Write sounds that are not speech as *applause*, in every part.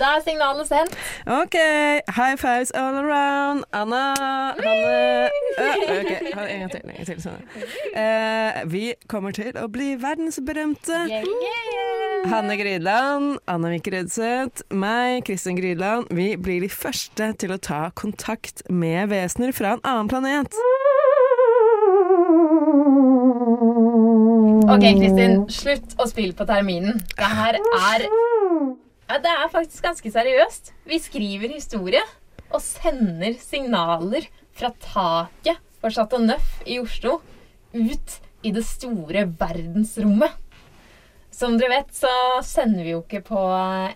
Da er signalet sendt. OK, high fives all around. Anna, Hanne uh, okay. en gang til. En gang til sånn. uh, vi kommer til å bli verdensberømte. Yeah, yeah. Hanne Grydland, Anna Vik Rødseth, meg, Kristin Grydland. Vi blir de første til å ta kontakt med vesener fra en annen planet. Ok, Kristin, slutt å spille på terminen. Det her er ja, Det er faktisk ganske seriøst. Vi skriver historie og sender signaler fra taket på Chateau Neuf i Oslo ut i det store verdensrommet. Som dere vet, så sender vi jo ikke på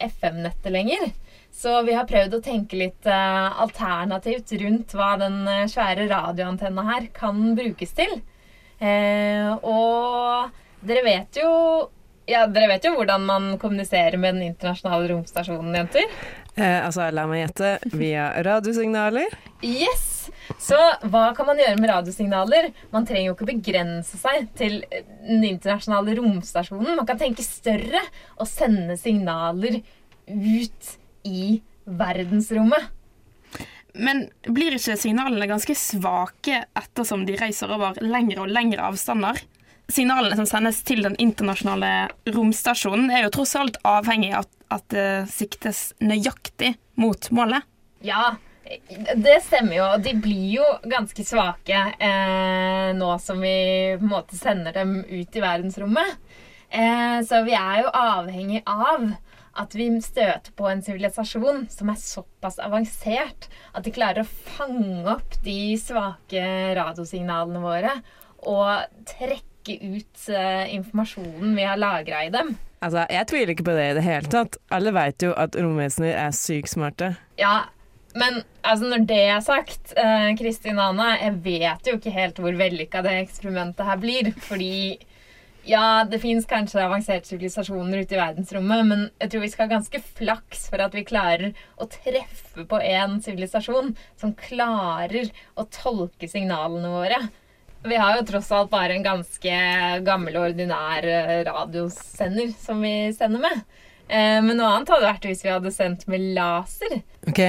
FM-nettet lenger. Så vi har prøvd å tenke litt uh, alternativt rundt hva den eh, svære radioantenna her kan brukes til. Eh, og dere vet jo ja, dere vet jo hvordan man kommuniserer med den internasjonale romstasjonen, jenter. Eh, altså, la meg gjette, via radiosignaler. Yes! Så hva kan man gjøre med radiosignaler? Man trenger jo ikke begrense seg til den internasjonale romstasjonen. Man kan tenke større og sende signaler ut i verdensrommet. Men blir ikke signalene ganske svake ettersom de reiser over lengre og lengre avstander? Signalene som sendes til den internasjonale romstasjonen, er jo tross alt avhengig av at det siktes nøyaktig mot målet. Ja, det stemmer jo. De blir jo ganske svake eh, nå som vi på en måte sender dem ut i verdensrommet. Eh, så vi er jo avhengig av at vi støter på en sivilisasjon som er såpass avansert at de klarer å fange opp de svake radiosignalene våre og trekke ut eh, informasjonen vi har lagra i dem. Altså, jeg tviler ikke på det i det hele tatt. Alle veit jo at romvesener er sykt smarte. Ja, men altså, når det er sagt, eh, Kristin og Anna, jeg vet jo ikke helt hvor vellykka det eksperimentet her blir. Fordi ja, det fins kanskje avanserte sivilisasjoner ute i verdensrommet, men jeg tror vi skal ha ganske flaks for at vi klarer å treffe på en sivilisasjon som klarer å tolke signalene våre. Vi har jo tross alt bare en ganske gammel og ordinær eh, radiosender som vi sender med. Eh, Men noe annet hadde vært hvis vi hadde sendt med laser. OK?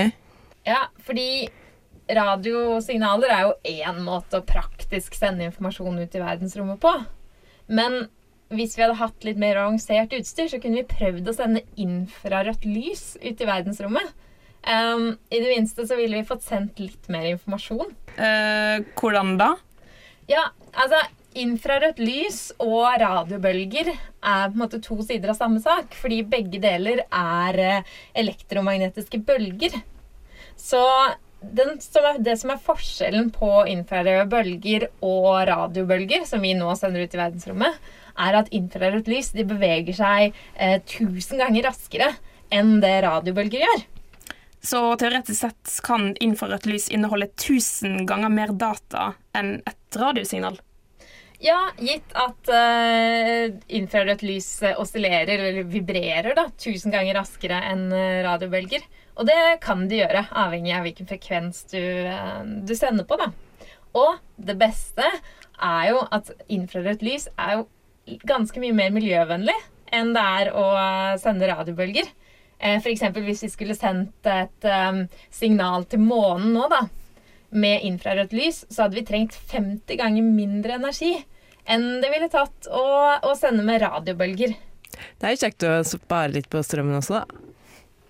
Ja, fordi radiosignaler er jo én måte å praktisk sende informasjon ut i verdensrommet på. Men hvis vi hadde hatt litt mer avansert utstyr, så kunne vi prøvd å sende infrarødt lys ut i verdensrommet. Um, I det minste så ville vi fått sendt litt mer informasjon. Eh, hvordan da? Ja, altså Infrarødt lys og radiobølger er på en måte to sider av samme sak. Fordi begge deler er eh, elektromagnetiske bølger. Så den som er, det som er forskjellen på infrarøde bølger og radiobølger, som vi nå sender ut i verdensrommet, er at infrarødt lys beveger seg eh, tusen ganger raskere enn det radiobølger gjør. Så teoretisk sett kan infrarødt lys inneholde 1000 ganger mer data enn et radiosignal. Ja, gitt at uh, infrarødt lys eh, oscillerer eller vibrerer da, tusen ganger raskere enn eh, radiobølger. Og det kan de gjøre, avhengig av hvilken frekvens du, uh, du sender på. da. Og det beste er jo at infrarødt lys er jo ganske mye mer miljøvennlig enn det er å sende radiobølger. Eh, eksempel hvis vi skulle sendt et eh, signal til månen nå, da, med infrarødt lys, så hadde vi trengt 50 ganger mindre energi enn det ville tatt å, å sende med radiobølger. Det er jo kjekt å spare litt på strømmen også, da.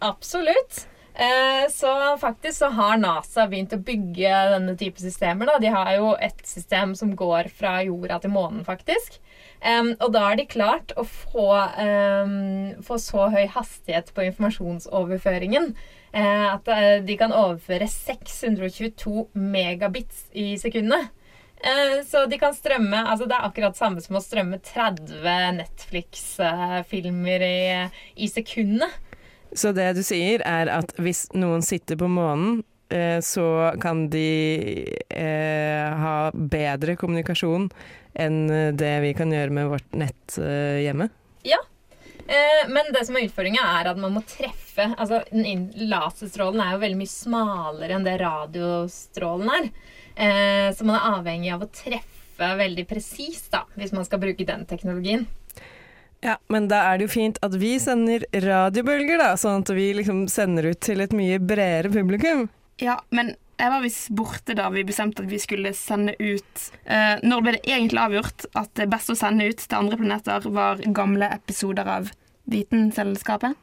Absolutt. Eh, Så faktisk så har NASA begynt å bygge denne type systemer. Da. De har jo et system som går fra jorda til månen, faktisk. Og da har de klart å få, få så høy hastighet på informasjonsoverføringen eh, at eh, de kan overføre 622 megabits i sekundet. Så de kan strømme altså Det er akkurat samme som å strømme 30 Netflix-filmer i, i sekundet. Så det du sier er at hvis noen sitter på månen, eh, så kan de eh, ha bedre kommunikasjon enn det vi kan gjøre med vårt nett eh, hjemme? Eh, Men det som er utfordringa, er at man må treffe altså Laserstrålen er jo veldig mye smalere enn det radiostrålen er. Eh, Så man er avhengig av å treffe veldig presist hvis man skal bruke den teknologien. Ja, men da er det jo fint at vi sender radiobølger, da, sånn at vi liksom sender ut til et mye bredere publikum. Ja, men jeg var visst borte da vi bestemte at vi skulle sende ut eh, Når ble det egentlig avgjort at det beste å sende ut til andre planeter var gamle episoder av Vitenselskapet?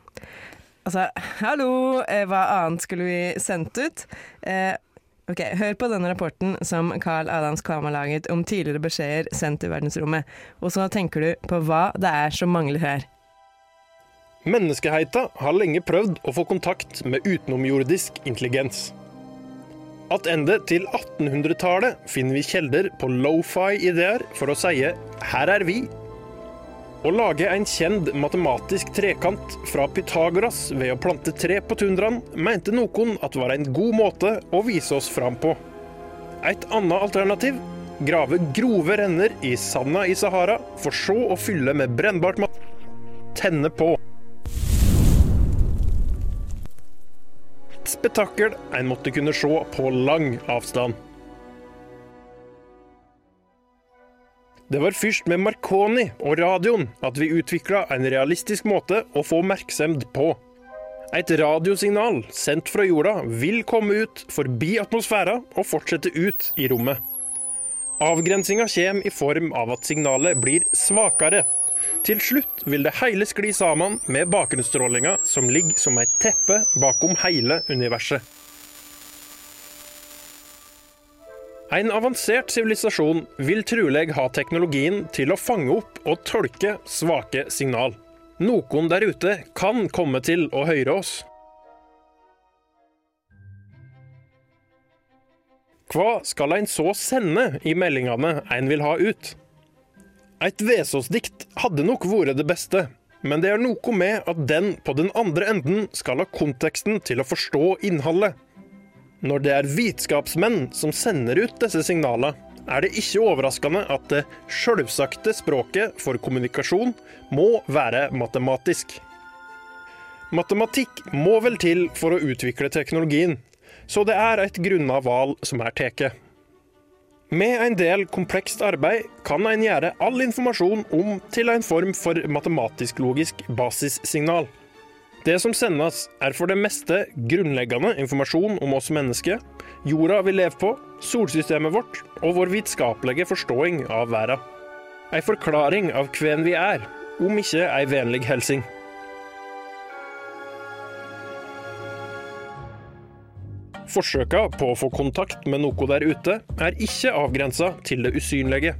Altså, hallo, eh, hva annet skulle vi sendt ut? Eh, ok, hør på denne rapporten som Carl Adams Kvam har laget om tidligere beskjeder sendt til verdensrommet, og så tenker du på hva det er som mangler her. Menneskeheita har lenge prøvd å få kontakt med utenomjordisk intelligens. Attende til 1800-tallet finner vi kilder på lofi-ideer for å si 'her er vi'. Å lage en kjent matematisk trekant fra Pythagoras ved å plante tre på tundraen, mente noen at var en god måte å vise oss fram på. Et annet alternativ grave grove renner i sanda i Sahara, for så å fylle med brennbart mat. Tenne på. Et spetakkel en måtte kunne se på lang avstand. Det var først med Marconi og radioen at vi utvikla en realistisk måte å få oppmerksomhet på. Et radiosignal sendt fra jorda vil komme ut forbi atmosfæra og fortsette ut i rommet. Avgrensinga kommer i form av at signalet blir svakere. Til slutt vil det hele skli sammen med bakgrunnsstrålinga som ligger som et teppe bakom hele universet. En avansert sivilisasjon vil trolig ha teknologien til å fange opp og tolke svake signal. Noen der ute kan komme til å høre oss. Hva skal en så sende i meldingene en vil ha ut? Et Vesaas-dikt hadde nok vært det beste, men det er noe med at den på den andre enden skal ha konteksten til å forstå innholdet. Når det er vitenskapsmenn som sender ut disse signalene, er det ikke overraskende at det sjølvsagte språket for kommunikasjon må være matematisk. Matematikk må vel til for å utvikle teknologien, så det er et grunna valg som er tatt. Med en del komplekst arbeid kan en gjøre all informasjon om til en form for matematisk-logisk basissignal. Det som sendes, er for det meste grunnleggende informasjon om oss mennesker, jorda vi lever på, solsystemet vårt og vår vitenskapelige forståing av verden. Ei forklaring av hvem vi er, om ikke ei vennlig hilsing. Forsøka på å få kontakt med noe der ute er ikke avgrensa til det usynlige.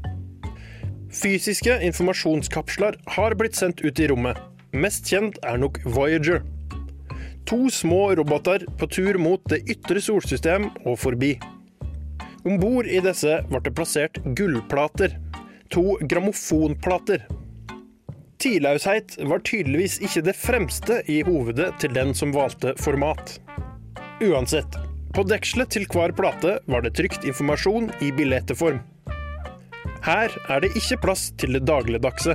Fysiske informasjonskapsler har blitt sendt ut i rommet. Mest kjent er nok Voyager. To små roboter på tur mot det ytre solsystem og forbi. Om bord i disse ble det plassert gullplater. To grammofonplater. Tidløshet var tydeligvis ikke det fremste i hovedet til den som valgte format. Uansett, på dekselet til hver plate var det trykt informasjon i billetteform. Her er det ikke plass til det dagligdagse.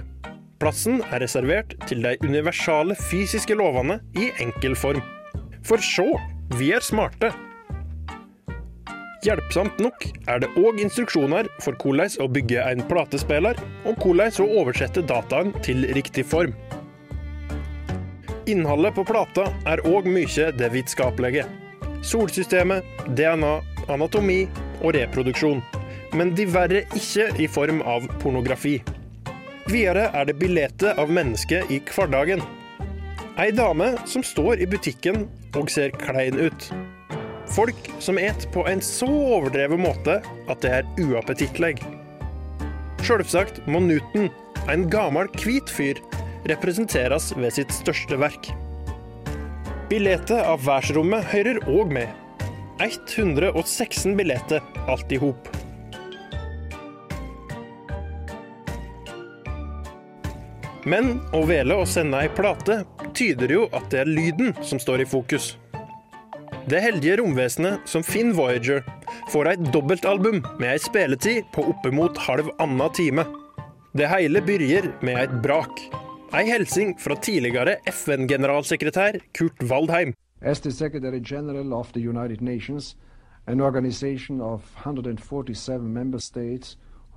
Plassen er reservert til de universale fysiske lovene i enkel form. For sjå, vi er smarte. Hjelpsomt nok er det òg instruksjoner for hvordan å bygge en platespiller, og hvordan å oversette dataen til riktig form. Innholdet på plata er òg mye det vitenskapelige. Solsystemet, DNA, anatomi og reproduksjon. Men diverre ikke i form av pornografi. Videre er det bildet av mennesket i hverdagen. Ei dame som står i butikken og ser klein ut. Folk som et på en så overdreven måte at det er uappetittlig. Sjølsagt må Newton, en gammel hvit fyr, representeres ved sitt største verk. Billettet av verdensrommet hører òg med. 116 billetter alt i hop. Men å vele å sende ei plate tyder jo at det er lyden som står i fokus. Det heldige romvesenet som Finn Voyager får et dobbeltalbum med ei spilletid på oppimot halv anna time. Det hele begynner med et brak. Ei hilsen fra tidligere FN-generalsekretær Kurt Waldheim. As the Secretary General of the United Nations, an organization of 147 member states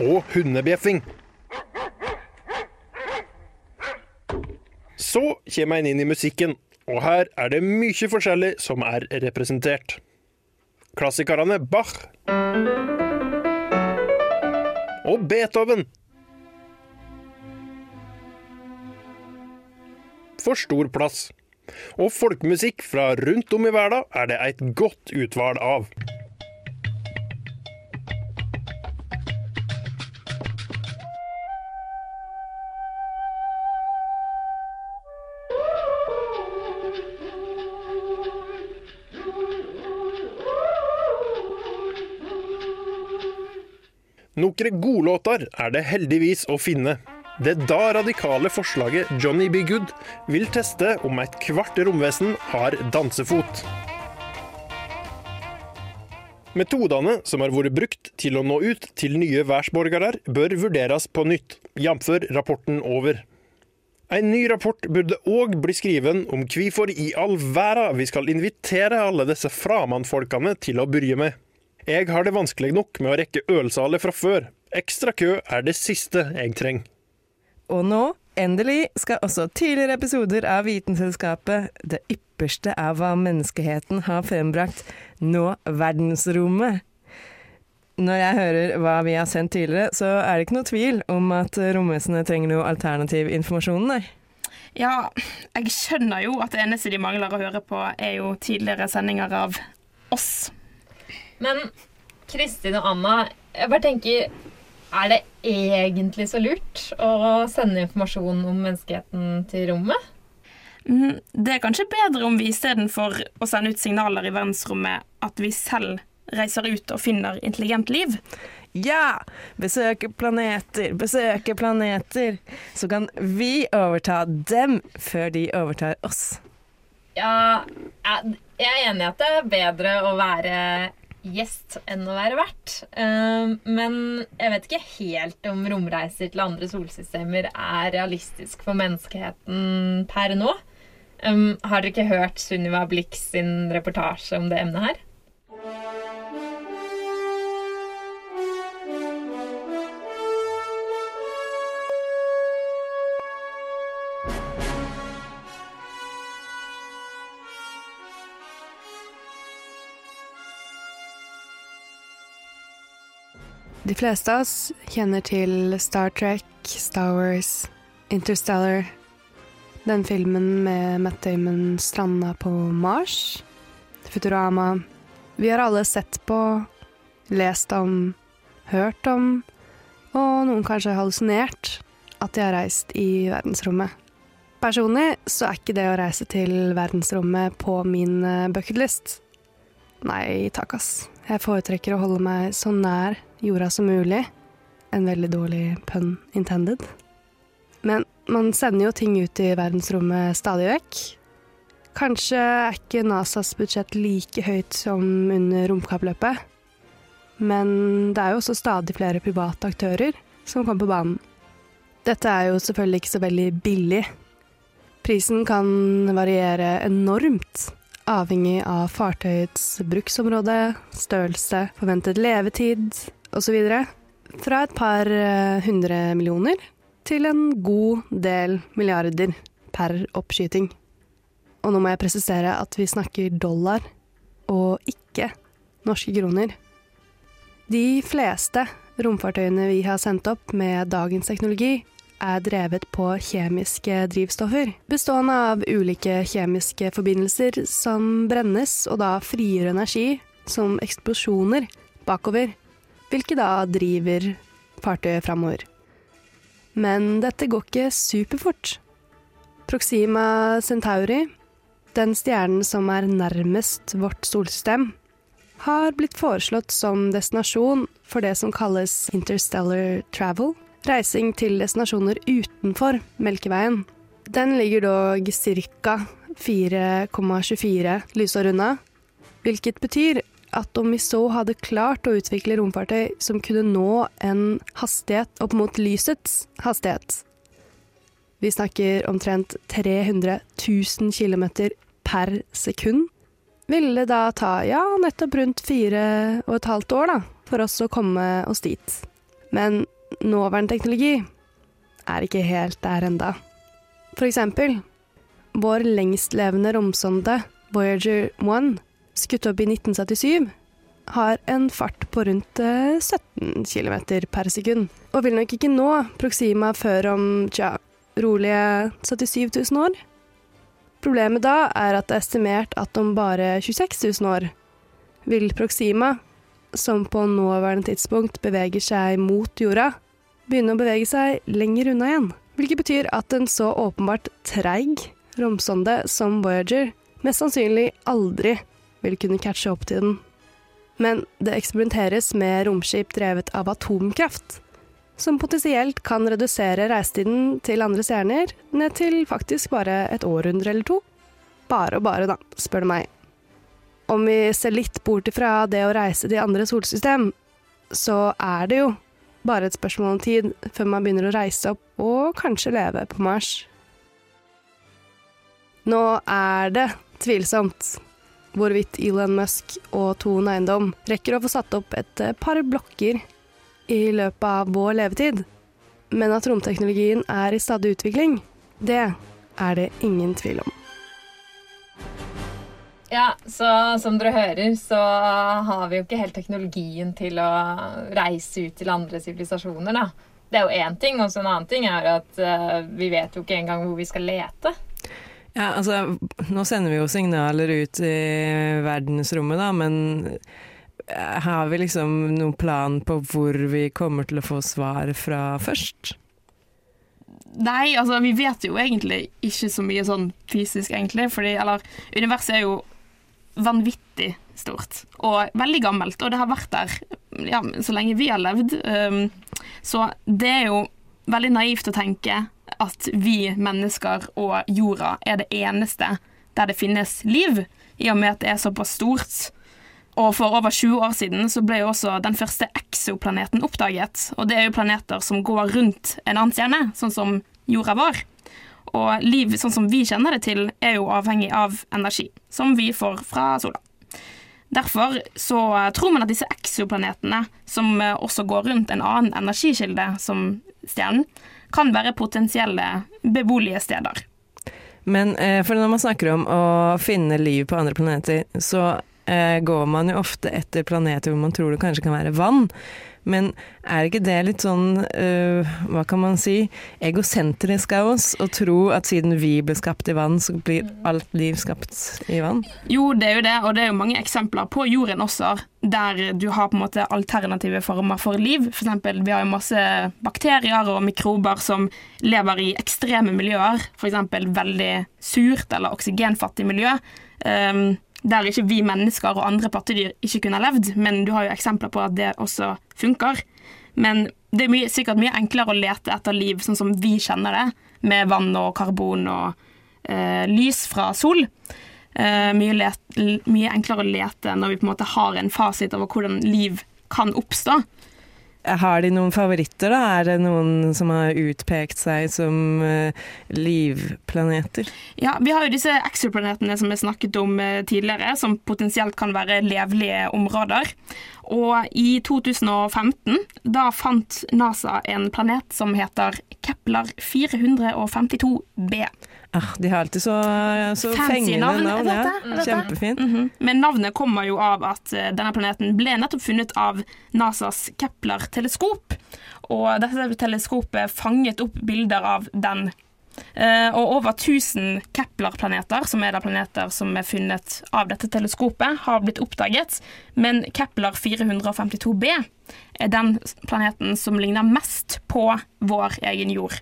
Og hundebjeffing. Så kommer en inn i musikken, og her er det mye forskjellig som er representert. Klassikerne Bach og Beethoven. for stor plass. Og folkemusikk fra rundt om i verden er det et godt utvalg av. Noen godlåter er det heldigvis å finne. Det da radikale forslaget Johnny B. Good vil teste om et kvart romvesen har dansefot. Metodene som har vært brukt til å nå ut til nye verdensborgere, bør vurderes på nytt, jf. rapporten over. En ny rapport burde òg bli skriven om hvorfor i all verden vi skal invitere alle disse framandfolkene til å begynne med. Jeg har det vanskelig nok med å rekke ølsalet fra før. Ekstra kø er det siste jeg trenger. Og nå, endelig, skal også tidligere episoder av Vitenselskapet, det ypperste av hva menneskeheten har frembrakt, nå verdensrommet. Når jeg hører hva vi har sendt tidligere, så er det ikke noe tvil om at romvesenet trenger noe alternativ informasjon, nei. Ja, jeg skjønner jo at det eneste de mangler å høre på, er jo tidligere sendinger av oss. Men Kristin og Anna, jeg bare tenker Er det egentlig så lurt å sende informasjon om menneskeheten til rommet? Mm, Det er kanskje bedre om vi istedenfor å sende ut signaler i verdensrommet, at vi selv reiser ut og finner intelligent liv. Ja! Besøke planeter, besøke planeter. Så kan vi overta dem før de overtar oss. Ja, jeg jeg er enig i at det er bedre å være gjest enn å være vert. Um, men jeg vet ikke helt om romreiser til andre solsystemer er realistisk for menneskeheten per nå. Um, har dere ikke hørt Sunniva Blix sin reportasje om det emnet her? De fleste av oss kjenner til Star Trek, Star Wars, Interstellar, den filmen med Matt Damon stranda på Mars, Futurama. Vi har alle sett på, lest om, hørt om, og noen kanskje hallusinert at de har reist i verdensrommet. Personlig så er ikke det å reise til verdensrommet på min eh, bucketlist. Nei takk, ass. Jeg foretrekker å holde meg så nær jorda som mulig. En veldig dårlig pun intended. Men man sender jo ting ut i verdensrommet stadig vekk. Kanskje er ikke NASAs budsjett like høyt som under romkappløpet. Men det er jo også stadig flere private aktører som kommer på banen. Dette er jo selvfølgelig ikke så veldig billig. Prisen kan variere enormt avhengig av fartøyets bruksområde, størrelse, forventet levetid osv. Fra et par eh, hundre millioner til en god del milliarder per oppskyting. Og nå må jeg presisere at vi snakker dollar og ikke norske kroner. De fleste romfartøyene vi har sendt opp med dagens teknologi, er drevet på kjemiske drivstoffer, bestående av ulike kjemiske forbindelser som brennes og da frigjør energi som eksplosjoner bakover, hvilket da driver fartøyet framover. Men dette går ikke superfort. Proxima Centauri, den stjernen som er nærmest vårt solsystem, har blitt foreslått som destinasjon for det som kalles interstellar travel, reising til destinasjoner utenfor Melkeveien. Den ligger dog ca. 4,24 lysår unna, hvilket betyr at om vi så hadde klart å utvikle romfartøy som kunne nå en hastighet opp mot lysets hastighet Vi snakker omtrent 300 000 km per sekund. Ville det da ta ja, nettopp rundt fire og et halvt år da, for oss å komme oss dit. Men nåværende teknologi er ikke helt der enda. For eksempel, vår lengstlevende romsonde Voyager 1, skutt opp i 1977, har en fart på rundt 17 km per sekund, og vil nok ikke nå Proxima før om tja, rolige 77 000 år. Problemet da er at det er estimert at om bare 26 000 år vil Proxima, som på nåværende tidspunkt beveger seg mot jorda, begynne å bevege seg lenger unna igjen. Hvilket betyr at en så åpenbart treig romsonde som Voyager mest sannsynlig aldri vil kunne catche opp til den. Men det eksperimenteres med romskip drevet av atomkraft, som potensielt kan redusere reisetiden til andre stjerner ned til faktisk bare et århundre eller to. Bare og bare, da, spør du meg. Om vi ser litt bort ifra det å reise til andre solsystem, så er det jo bare et spørsmål om tid før man begynner å reise opp og kanskje leve på Mars. Nå er det tvilsomt hvorvidt Elon Musk og Thon Eiendom rekker å få satt opp et par blokker i løpet av vår levetid. Men at romteknologien er i stadig utvikling, det er det ingen tvil om. Ja, så som dere hører, så har vi jo ikke helt teknologien til å reise ut til andre sivilisasjoner, da. Det er jo én ting, og så en annen ting er at uh, vi vet jo ikke engang hvor vi skal lete. Ja, altså, nå sender vi jo signaler ut i verdensrommet, da, men har vi liksom noen plan på hvor vi kommer til å få svar fra først? Nei, altså vi vet jo egentlig ikke så mye sånn fysisk, egentlig. Fordi, eller universet er jo vanvittig stort og veldig gammelt, og det har vært der ja, så lenge vi har levd. Um, så det er jo veldig naivt å tenke at vi mennesker og jorda er det eneste der det finnes liv, i og med at det er såpass stort. Og for over 20 år siden så ble jo også den første exoplaneten oppdaget. Og det er jo planeter som går rundt en annen stjerne, sånn som jorda vår. Og liv sånn som vi kjenner det til, er jo avhengig av energi, som vi får fra sola. Derfor så tror man at disse exoplanetene, som også går rundt en annen energikilde som stjernen, kan være potensielle beboelige steder. Men eh, for når man snakker om å finne liv på andre planeter, så eh, går man jo ofte etter planeter hvor man tror det kanskje kan være vann. Men er ikke det litt sånn, uh, hva kan man si, egosentrisk av oss å tro at siden vi ble skapt i vann, så blir alt liv skapt i vann? Jo, det er jo det, og det er jo mange eksempler på jorden også, der du har på en måte alternative former for liv. For eksempel, vi har jo masse bakterier og mikrober som lever i ekstreme miljøer, f.eks. veldig surt eller oksygenfattig miljø. Um, der ikke vi mennesker og andre pattedyr ikke kunne ha levd, men du har jo eksempler på at det også funker. Men det er mye, sikkert mye enklere å lete etter liv sånn som vi kjenner det, med vann og karbon og eh, lys fra sol. Eh, mye, let, mye, enklere å lete når vi på en måte har en fasit over hvordan liv kan oppstå. Har de noen favoritter, da? Er det noen som har utpekt seg som uh, livplaneter? Ja, vi har jo disse exoplanetene som vi snakket om uh, tidligere, som potensielt kan være levelige områder. Og i 2015 da fant NASA en planet som heter Kepler 452b. Ah, de har alltid så, så fengende navn. navn. Ja. vet det. Mhm. Men navnet kommer jo av at eh, denne planeten ble nettopp funnet av NASAs Kepler-teleskop. Og dette teleskopet fanget opp bilder av den. Eh, og over 1000 Kepler-planeter, som er da planeter som er funnet av dette teleskopet, har blitt oppdaget. Men Kepler 452b er den planeten som ligner mest på vår egen jord.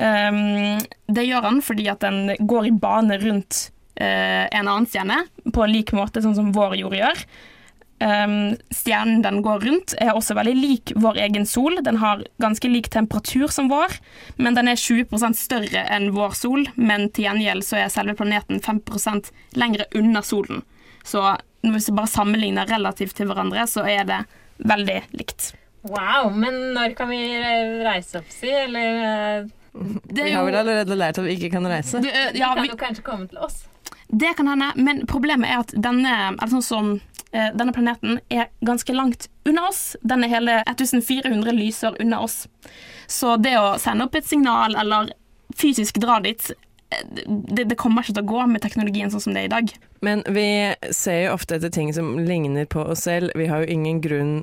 Um, det gjør han fordi at den går i bane rundt eh, en annen stjerne, på lik måte sånn som vår jord gjør. Um, stjernen den går rundt er også veldig lik vår egen sol. Den har ganske lik temperatur som vår, men den er 20% større enn vår sol. Men til gjengjeld så er selve planeten 5% lengre unna solen. Så hvis vi bare sammenligner relativt til hverandre, så er det veldig likt. Wow, men når kan vi reise opp, si? Eller eh, Det er Vi har vel allerede lært at vi ikke kan reise. Du, ja, vi kan jo kanskje komme til oss. Det kan hende, men problemet er at denne, er sånn som, eh, denne planeten er ganske langt unna oss. Den er hele 1400 lysår unna oss. Så det å sende opp et signal eller fysisk dra dit, eh, det, det kommer ikke til å gå med teknologien sånn som det er i dag. Men vi ser jo ofte etter ting som ligner på oss selv. Vi har jo ingen grunn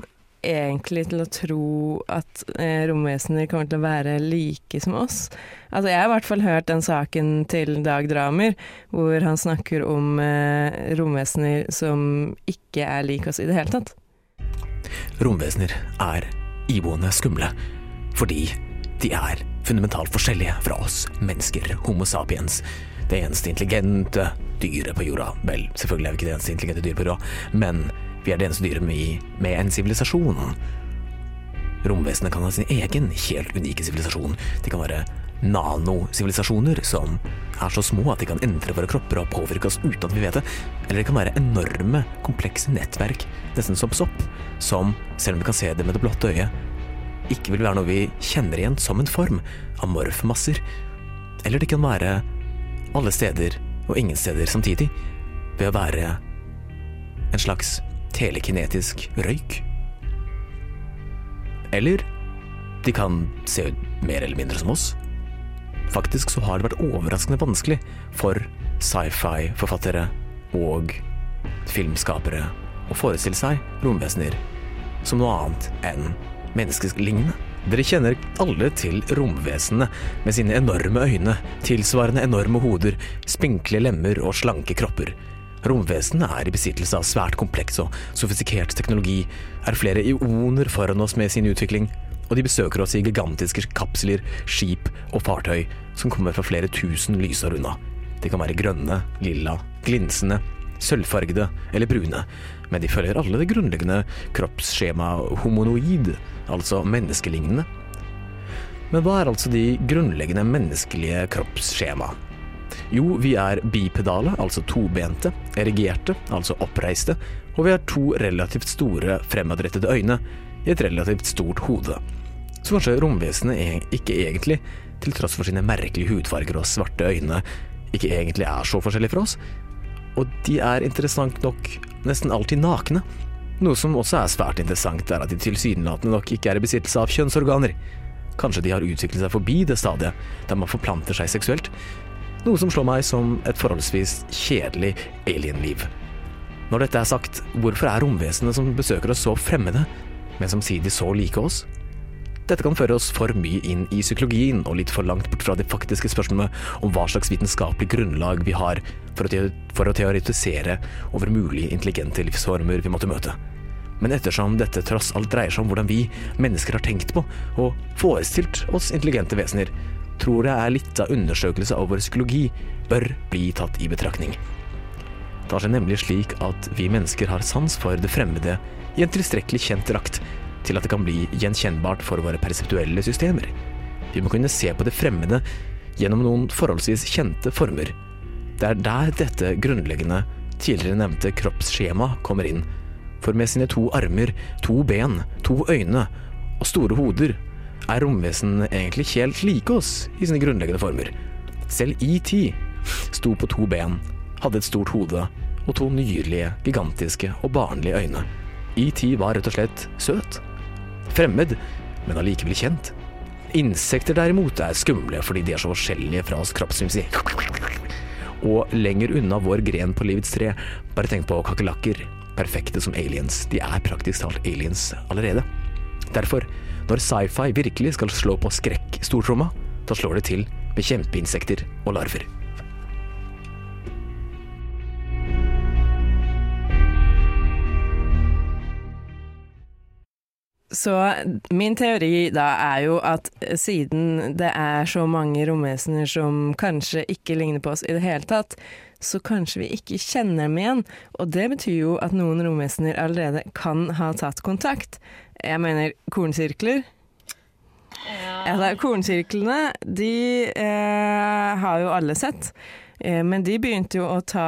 egentlig til å tro at eh, romvesener kommer til å være like som oss. Altså Jeg har i hvert fall hørt den saken til Dag Dramer, hvor han snakker om eh, romvesener som ikke er lik oss i det hele tatt. Romvesener er iboende skumle fordi de er fundamentalt forskjellige fra oss mennesker, Homo sapiens. Det eneste intelligente dyret på jorda. Vel, selvfølgelig er vi ikke det eneste intelligente dyret på jorda, men vi er det eneste dyret med, med en sivilisasjon. Romvesenet kan ha sin egen helt unike sivilisasjon. De kan være nanosivilisasjoner som er så små at de kan endre våre kropper og påvirke oss uten at vi vet det. Eller det kan være enorme, komplekse nettverk, nesten som sopp, som, selv om vi kan se det med det blotte øyet, ikke vil være noe vi kjenner igjen som en form, amorfmasser. Eller det kan være alle steder og ingen steder samtidig, ved å være en slags telekinetisk røyk. Eller de kan se ut mer eller mindre som oss. Faktisk så har det vært overraskende vanskelig for sci-fi-forfattere og filmskapere å forestille seg romvesener som noe annet enn menneskelignende. Dere kjenner alle til romvesenene med sine enorme øyne, tilsvarende enorme hoder, spinkle lemmer og slanke kropper. Romvesenene er i besittelse av svært kompleks og sofistikert teknologi, er flere ioner foran oss med sin utvikling, og de besøker oss i gigantiske kapsler, skip og fartøy som kommer fra flere tusen lysår unna. De kan være grønne, lilla, glinsende, sølvfargede eller brune, men de følger alle det grunnleggende kroppsskjemaet homonoid, altså menneskelignende. Men hva er altså de grunnleggende menneskelige kroppsskjema? Jo, vi er bipedale, altså tobente, erigerte, altså oppreiste, og vi har to relativt store fremadrettede øyne i et relativt stort hode. Så kanskje romvesenet e- ikke egentlig, til tross for sine merkelige hudfarger og svarte øyne, ikke egentlig er så forskjellige fra oss. Og de er interessant nok nesten alltid nakne. Noe som også er svært interessant, er at de tilsynelatende nok ikke er i besittelse av kjønnsorganer. Kanskje de har utviklet seg forbi det stadiet der man forplanter seg seksuelt. Noe som slår meg som et forholdsvis kjedelig alienliv. Når dette er sagt, hvorfor er romvesenene som besøker oss så fremmede, men samtidig så like oss? Dette kan føre oss for mye inn i psykologien og litt for langt bort fra de faktiske spørsmålene om hva slags vitenskapelig grunnlag vi har for å, for å teoretisere over mulige intelligente livsformer vi måtte møte. Men ettersom dette tross alt dreier seg om hvordan vi mennesker har tenkt på og forestilt oss intelligente vesener, tror jeg er litt av undersøkelse av vår psykologi bør bli tatt i betraktning. Det har seg nemlig slik at vi mennesker har sans for det fremmede i en tilstrekkelig kjent drakt til at det kan bli gjenkjennbart for våre perseptuelle systemer. Vi må kunne se på det fremmede gjennom noen forholdsvis kjente former. Det er der dette grunnleggende, tidligere nevnte kroppsskjema kommer inn. For med sine to armer, to ben, to øyne og store hoder er romvesen egentlig helt like oss i sine grunnleggende former. Selv ET sto på to ben, hadde et stort hode og to nydelige, gigantiske og barnlige øyne. ET var rett og slett søt. Fremmed, men allikevel kjent. Insekter derimot er skumle fordi de er så forskjellige fra oss kroppsvimsi. Og lenger unna vår gren på livets tre, bare tenk på kakerlakker. Perfekte som aliens. De er praktisk talt aliens allerede. Derfor, når sci-fi virkelig skal slå på skrekk-stortromma, da slår det til med kjempeinsekter og larver. Så min teori da er jo at siden det er så mange romvesener som kanskje ikke ligner på oss i det hele tatt, så kanskje vi ikke kjenner dem igjen. Og det betyr jo at noen romvesener allerede kan ha tatt kontakt. Jeg mener kornsirkler. Ja. da, kornsirklene, de eh, har jo alle sett. Eh, men de begynte jo å ta,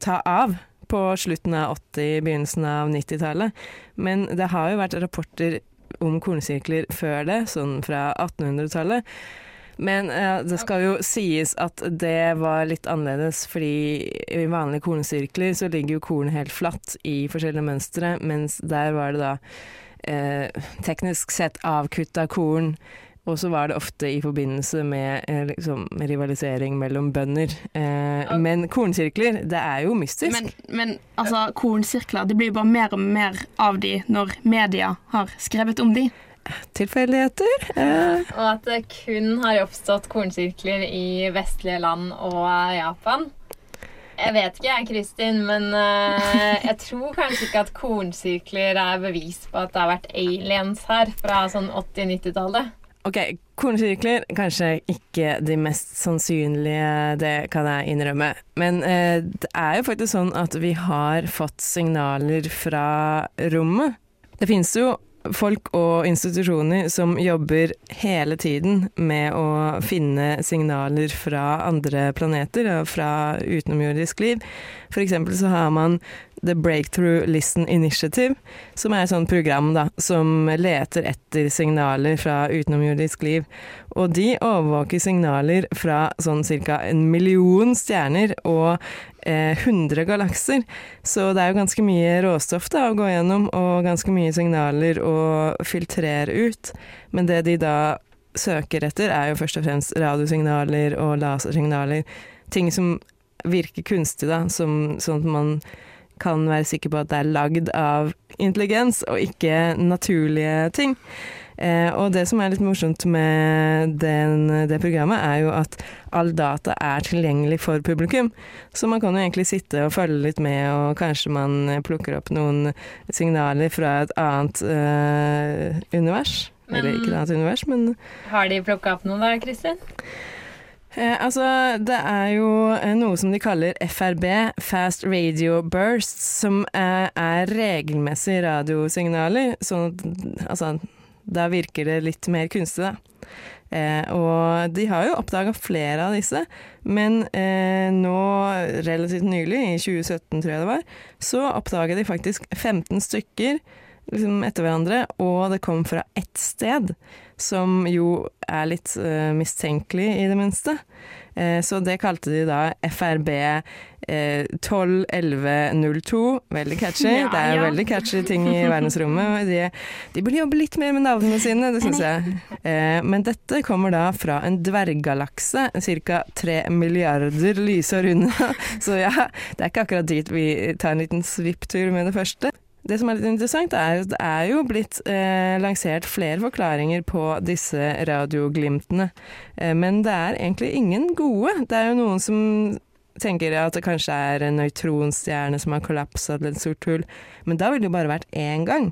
ta av på slutten av 80-, begynnelsen av 90-tallet. Men det har jo vært rapporter om kornsirkler før det, sånn fra 1800-tallet. Men eh, det skal jo sies at det var litt annerledes, fordi i vanlige kornsirkler så ligger jo korn helt flatt i forskjellige mønstre, mens der var det da eh, teknisk sett avkutta korn og så var det ofte i forbindelse med eh, liksom, rivalisering mellom bønder. Eh, men kornsirkler, det er jo mystisk. Men, men altså, kornsirkler, det blir jo bare mer og mer av de når media har skrevet om de. Tilfeldigheter. Eh. Og at det kun har oppstått kornsirkler i vestlige land og Japan. Jeg vet ikke jeg, Kristin, men uh, jeg tror kanskje ikke at kornsykler er bevis på at det har vært aliens her fra sånn 80-90-tallet. Ok, kornsykler kanskje ikke de mest sannsynlige, det kan jeg innrømme. Men eh, det er jo faktisk sånn at vi har fått signaler fra rommet. Det finnes jo folk og institusjoner som jobber hele tiden med å finne signaler fra andre planeter og fra utenomjordisk liv. For eksempel så har man The Breakthrough Listen Initiative, som er et sånt program da, som leter etter signaler fra utenomjordisk liv. Og de overvåker signaler fra sånn ca. en million stjerner og eh, 100 galakser. Så det er jo ganske mye råstoff da, å gå gjennom, og ganske mye signaler å filtrere ut. Men det de da søker etter, er jo først og fremst radiosignaler og lasersignaler. Ting som virker kunstig, da, som, sånn at man kan være sikker på at det er lagd av intelligens og ikke naturlige ting. Eh, og det som er litt morsomt med den, det programmet, er jo at all data er tilgjengelig for publikum. Så man kan jo egentlig sitte og følge litt med, og kanskje man plukker opp noen signaler fra et annet eh, univers. Men, Eller ikke et annet univers, men Har de plukka opp noe da, Kristin? Eh, altså, det er jo eh, noe som de kaller FRB, Fast Radio Bursts, som eh, er regelmessige radiosignaler. Sånn altså, da virker det litt mer kunstig, da. Eh, og de har jo oppdaga flere av disse, men eh, nå relativt nylig, i 2017 tror jeg det var, så oppdaga de faktisk 15 stykker liksom etter hverandre, og det kom fra ett sted som jo er litt uh, mistenkelig, i det minste. Uh, så det kalte de da FRB uh, 121102. Veldig catchy. Ja, det er ja. veldig catchy ting i verdensrommet. De, de, burde jobbe litt mer med navnene sine, det syns jeg. Uh, men dette kommer da fra en dverggalakse ca. tre milliarder lysår unna. *laughs* Så ja, det er ikke akkurat dit vi tar en liten svipptur med det første. Det som er litt interessant, er at det er jo blitt eh, lansert flere forklaringer på disse radioglimtene. Eh, men det er egentlig ingen gode. Det er jo noen som tenker at det kanskje er en nøytronstjerne som har kollapsa til et sort hull. Men da ville det jo bare vært én gang.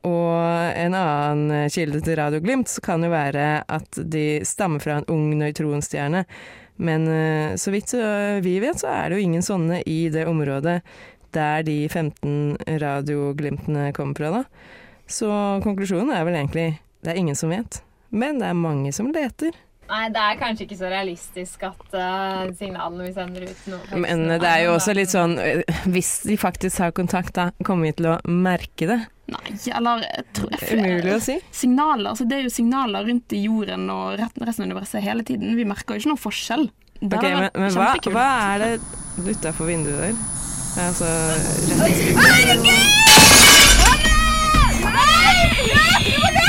Og en annen kilde til radioglimt kan jo være at de stammer fra en ung nøytronstjerne. Men eh, så vidt vi vet, så er det jo ingen sånne i det området der de 15 radioglimtene kommer fra, da. Så konklusjonen er vel egentlig det er ingen som vet, men det er mange som leter. Nei, det er kanskje ikke så realistisk at uh, signalene vi sender ut nå Men det er jo også litt sånn eh, Hvis de faktisk har kontakt, da kommer vi til å merke det. Nei, eller tror jeg, Umulig å si. Signaler, altså Det er jo signaler rundt i jorden og resten av universet hele tiden. Vi merker jo ikke noen forskjell. Okay, men, men hva, hva, er det utafor vinduet der? Altså rett Herregud! Nei! Nei! Nei!